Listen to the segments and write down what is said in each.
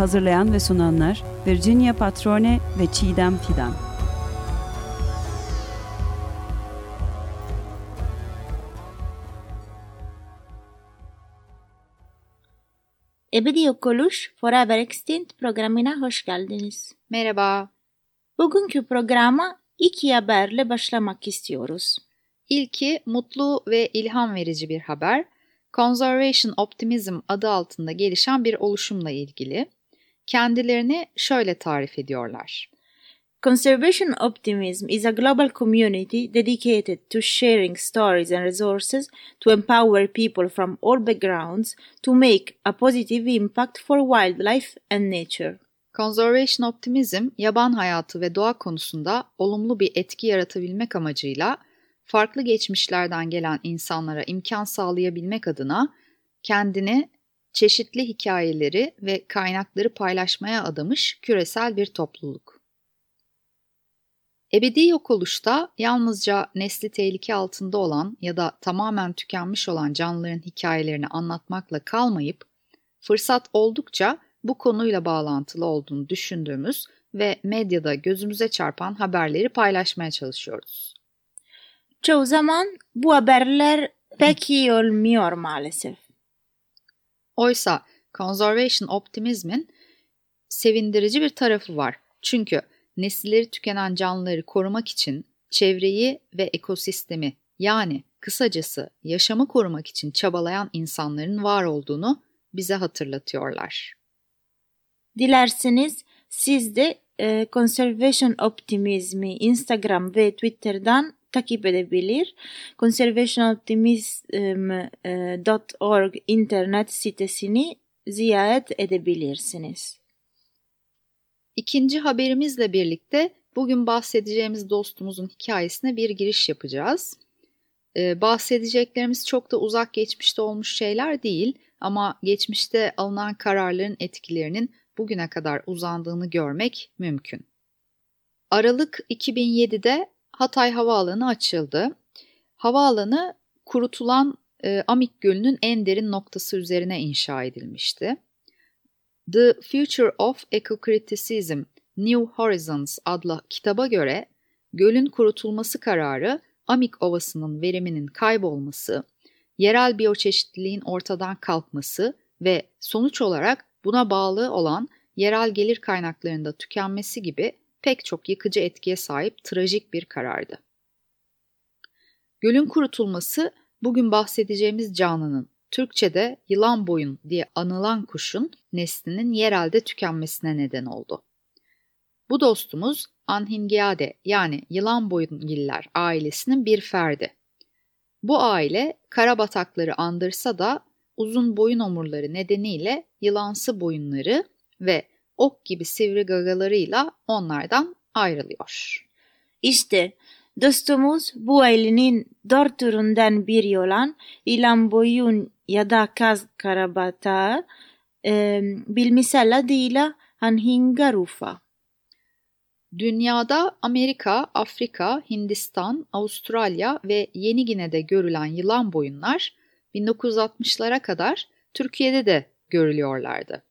Hazırlayan ve sunanlar Virginia Patrone ve Çiğdem Fidan. Ebedi Yok Oluş Forever Extinct programına hoş geldiniz. Merhaba. Bugünkü programa iki haberle başlamak istiyoruz. İlki mutlu ve ilham verici bir haber. Conservation Optimism adı altında gelişen bir oluşumla ilgili. Kendilerini şöyle tarif ediyorlar. Conservation Optimism is a global community dedicated to sharing stories and resources to empower people from all backgrounds to make a positive impact for wildlife and nature. Conservation Optimism, yaban hayatı ve doğa konusunda olumlu bir etki yaratabilmek amacıyla farklı geçmişlerden gelen insanlara imkan sağlayabilmek adına kendini çeşitli hikayeleri ve kaynakları paylaşmaya adamış küresel bir topluluk. Ebedi yok oluşta yalnızca nesli tehlike altında olan ya da tamamen tükenmiş olan canlıların hikayelerini anlatmakla kalmayıp, fırsat oldukça bu konuyla bağlantılı olduğunu düşündüğümüz ve medyada gözümüze çarpan haberleri paylaşmaya çalışıyoruz. Çoğu zaman bu haberler pek iyi olmuyor maalesef. Oysa conservation optimizmin sevindirici bir tarafı var. Çünkü nesilleri tükenen canlıları korumak için çevreyi ve ekosistemi yani kısacası yaşamı korumak için çabalayan insanların var olduğunu bize hatırlatıyorlar. Dilerseniz siz de e, Conservation Optimizmi Instagram ve Twitter'dan takip edebilir. conservationoptimism.org internet sitesini ziyaret edebilirsiniz. İkinci haberimizle birlikte bugün bahsedeceğimiz dostumuzun hikayesine bir giriş yapacağız. Ee, bahsedeceklerimiz çok da uzak geçmişte olmuş şeyler değil ama geçmişte alınan kararların etkilerinin bugüne kadar uzandığını görmek mümkün. Aralık 2007'de Hatay Havaalanı açıldı. Havaalanı kurutulan e, Amik Gölü'nün en derin noktası üzerine inşa edilmişti. The Future of Ecocriticism New Horizons adlı kitaba göre gölün kurutulması kararı Amik Ovası'nın veriminin kaybolması, yerel biyoçeşitliliğin ortadan kalkması ve sonuç olarak buna bağlı olan yerel gelir kaynaklarında tükenmesi gibi pek çok yıkıcı etkiye sahip trajik bir karardı. Gölün kurutulması bugün bahsedeceğimiz canlının Türkçe'de yılan boyun diye anılan kuşun neslinin yerelde tükenmesine neden oldu. Bu dostumuz Anhingiade yani yılan boyungiller ailesinin bir ferdi. Bu aile karabatakları andırsa da uzun boyun omurları nedeniyle yılansı boyunları ve ok gibi sivri gagalarıyla onlardan ayrılıyor. İşte dostumuz bu ailenin dört türünden biri olan ilan boyun ya da kaz karabatağı e, bilmisel adıyla Anhingarufa. Dünyada Amerika, Afrika, Hindistan, Avustralya ve Yeni Gine'de görülen yılan boyunlar 1960'lara kadar Türkiye'de de görülüyorlardı.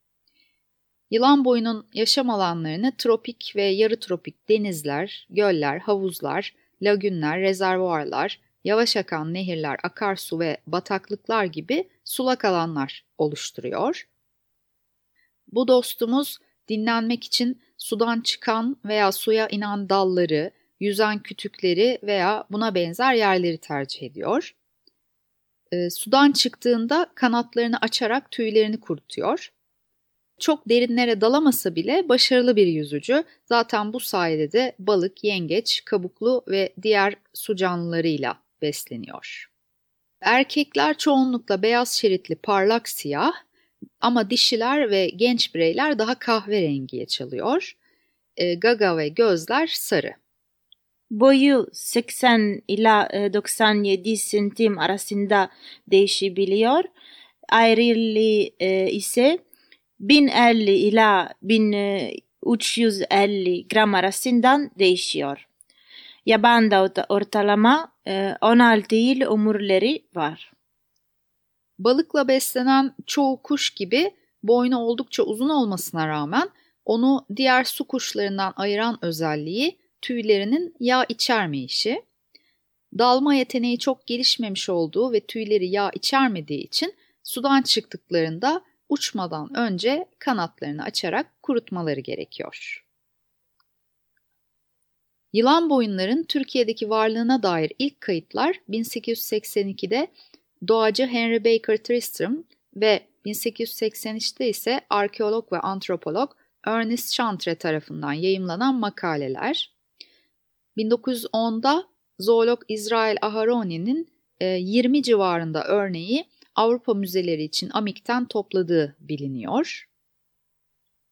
Yılan boyunun yaşam alanlarını tropik ve yarı tropik denizler, göller, havuzlar, lagünler, rezervuarlar, yavaş akan nehirler, akarsu ve bataklıklar gibi sulak alanlar oluşturuyor. Bu dostumuz dinlenmek için sudan çıkan veya suya inen dalları, yüzen kütükleri veya buna benzer yerleri tercih ediyor. E, sudan çıktığında kanatlarını açarak tüylerini kurutuyor. Çok derinlere dalamasa bile başarılı bir yüzücü. Zaten bu sayede de balık, yengeç, kabuklu ve diğer su canlılarıyla besleniyor. Erkekler çoğunlukla beyaz şeritli parlak siyah ama dişiler ve genç bireyler daha kahverengiye çalıyor. e, gaga ve gözler sarı. Boyu 80 ila e, 97 santim arasında değişebiliyor. Ayrılığı e, ise 1050 ila 1350 gram arasından değişiyor. Yabanda ortalama e, 16 yıl ömürleri var. Balıkla beslenen çoğu kuş gibi boynu oldukça uzun olmasına rağmen onu diğer su kuşlarından ayıran özelliği tüylerinin yağ içermeyişi. Dalma yeteneği çok gelişmemiş olduğu ve tüyleri yağ içermediği için sudan çıktıklarında uçmadan önce kanatlarını açarak kurutmaları gerekiyor. Yılan boyunların Türkiye'deki varlığına dair ilk kayıtlar 1882'de doğacı Henry Baker Tristram ve 1883'te ise arkeolog ve antropolog Ernest Chantre tarafından yayımlanan makaleler. 1910'da zoolog İsrail Aharoni'nin 20 e, civarında örneği Avrupa müzeleri için Amik'ten topladığı biliniyor.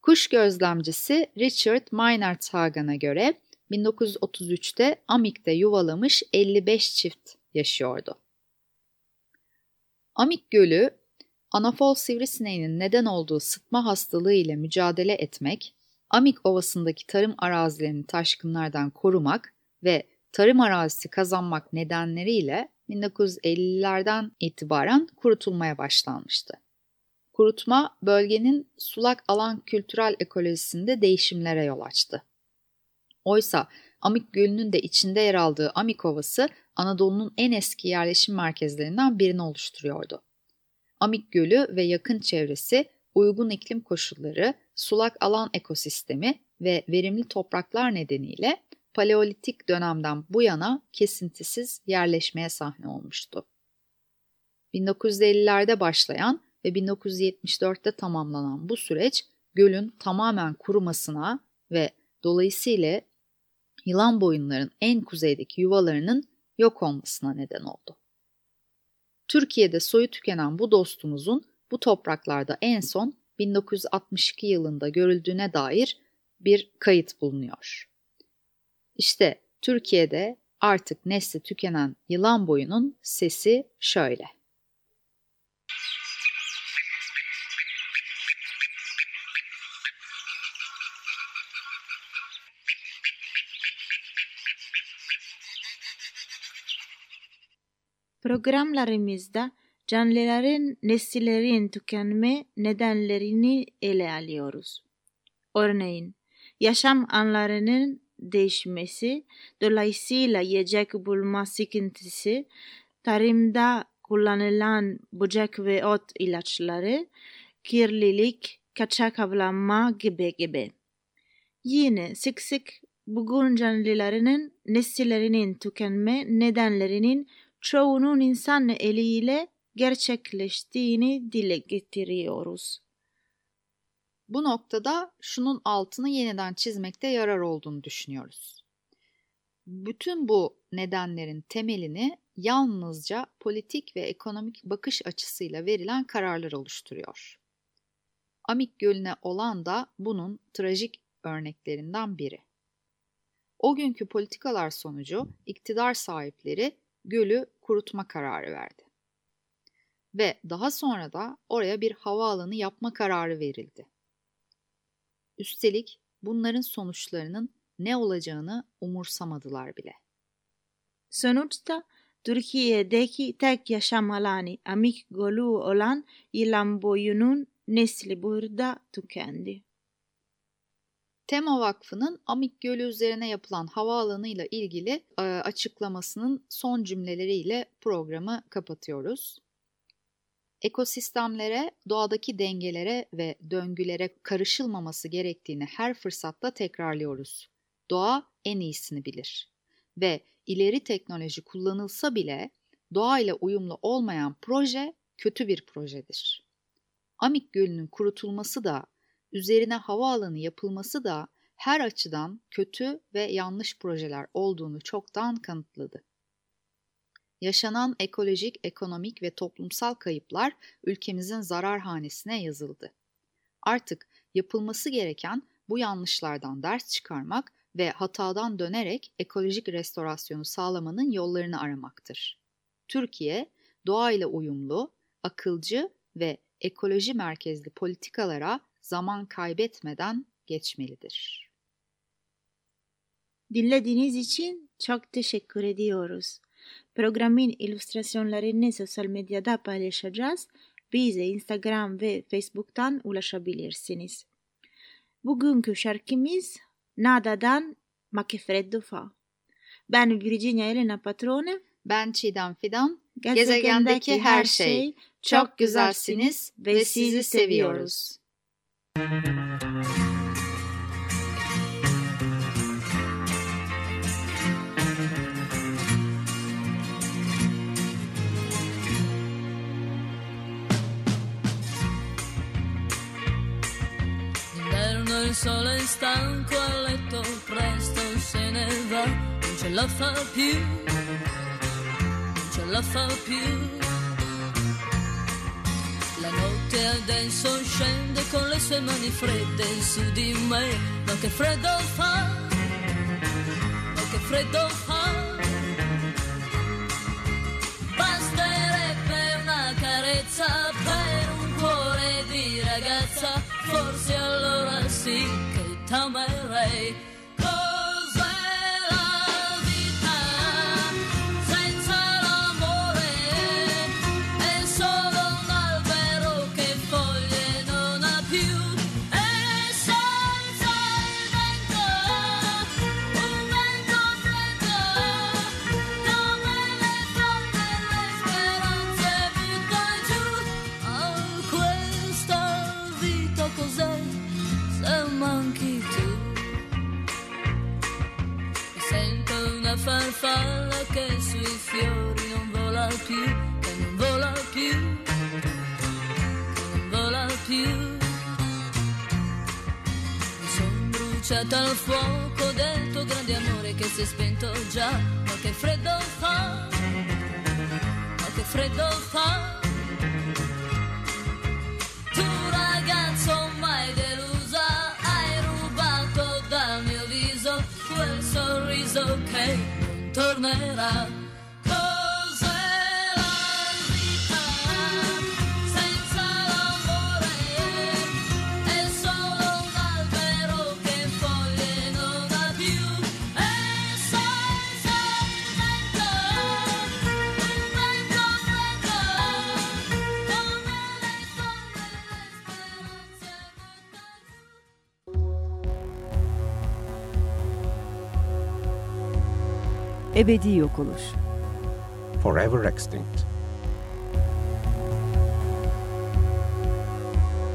Kuş gözlemcisi Richard Meinertzhagen'a göre 1933'te Amik'te yuvalamış 55 çift yaşıyordu. Amik Gölü, anafol sivrisineğinin neden olduğu sıtma hastalığı ile mücadele etmek, Amik Ovası'ndaki tarım arazilerini taşkınlardan korumak ve tarım arazisi kazanmak nedenleriyle 1950'lerden itibaren kurutulmaya başlanmıştı. Kurutma bölgenin sulak alan kültürel ekolojisinde değişimlere yol açtı. Oysa Amik Gölü'nün de içinde yer aldığı Amik Ovası Anadolu'nun en eski yerleşim merkezlerinden birini oluşturuyordu. Amik Gölü ve yakın çevresi uygun iklim koşulları, sulak alan ekosistemi ve verimli topraklar nedeniyle Paleolitik dönemden bu yana kesintisiz yerleşmeye sahne olmuştu. 1950'lerde başlayan ve 1974'te tamamlanan bu süreç gölün tamamen kurumasına ve dolayısıyla yılan boyunların en kuzeydeki yuvalarının yok olmasına neden oldu. Türkiye'de soyu tükenen bu dostumuzun bu topraklarda en son 1962 yılında görüldüğüne dair bir kayıt bulunuyor. İşte Türkiye'de artık nesli tükenen yılan boyunun sesi şöyle. Programlarımızda canlıların nesillerin tükenme nedenlerini ele alıyoruz. Örneğin, yaşam anlarının değişmesi, dolayısıyla yiyecek bulma sıkıntısı, tarımda kullanılan böcek ve ot ilaçları, kirlilik, kaçak avlanma gibi gibi. Yine sık sık bugün canlılarının nesillerinin tükenme nedenlerinin çoğunun insan eliyle gerçekleştiğini dile getiriyoruz. Bu noktada şunun altını yeniden çizmekte yarar olduğunu düşünüyoruz. Bütün bu nedenlerin temelini yalnızca politik ve ekonomik bakış açısıyla verilen kararlar oluşturuyor. Amik Gölü'ne olan da bunun trajik örneklerinden biri. O günkü politikalar sonucu iktidar sahipleri gölü kurutma kararı verdi. Ve daha sonra da oraya bir havaalanı yapma kararı verildi. Üstelik bunların sonuçlarının ne olacağını umursamadılar bile. Sonuçta Türkiye'deki tek yaşam alanı Amik Gölü olan yılan boyunun nesli burada tükendi. Tema Vakfı'nın Amik Gölü üzerine yapılan havaalanı ile ilgili e, açıklamasının son cümleleriyle programı kapatıyoruz. Ekosistemlere, doğadaki dengelere ve döngülere karışılmaması gerektiğini her fırsatta tekrarlıyoruz. Doğa en iyisini bilir. Ve ileri teknoloji kullanılsa bile doğa ile uyumlu olmayan proje kötü bir projedir. Amik Gölü'nün kurutulması da, üzerine havaalanı yapılması da her açıdan kötü ve yanlış projeler olduğunu çoktan kanıtladı. Yaşanan ekolojik, ekonomik ve toplumsal kayıplar ülkemizin zarar hanesine yazıldı. Artık yapılması gereken bu yanlışlardan ders çıkarmak ve hatadan dönerek ekolojik restorasyonu sağlamanın yollarını aramaktır. Türkiye, doğayla uyumlu, akılcı ve ekoloji merkezli politikalara zaman kaybetmeden geçmelidir. Dinlediğiniz için çok teşekkür ediyoruz. Programın illüstrasyonlarını sosyal medyada paylaşacağız. Bize Instagram ve Facebook'tan ulaşabilirsiniz. Bugünkü şarkımız Nada'dan Ma che freddo fa. Ben Virginia Elena Patrone. Ben Çiğdem Fidan. Gezegendeki her şey çok güzelsiniz ve sizi seviyoruz. D'inverno il sole è stanco a letto, presto se ne va, non ce la fa più, non ce la fa più. La notte adesso scende con le sue mani fredde su di me, ma che freddo fa, ma che freddo fa. tell my lie. Farfalla che sui fiori non vola più, che non vola più, che non vola più. Mi son bruciata al fuoco del tuo grande amore che si è spento già, ma che freddo fa, ma che freddo fa. Ebedi yok oluş. Forever extinct.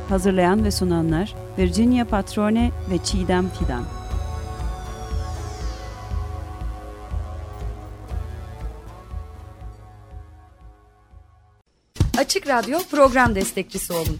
Hazırlayan ve sunanlar Virginia Patrone ve Çiğdem Fidan. Açık Radyo program destekçisi olun.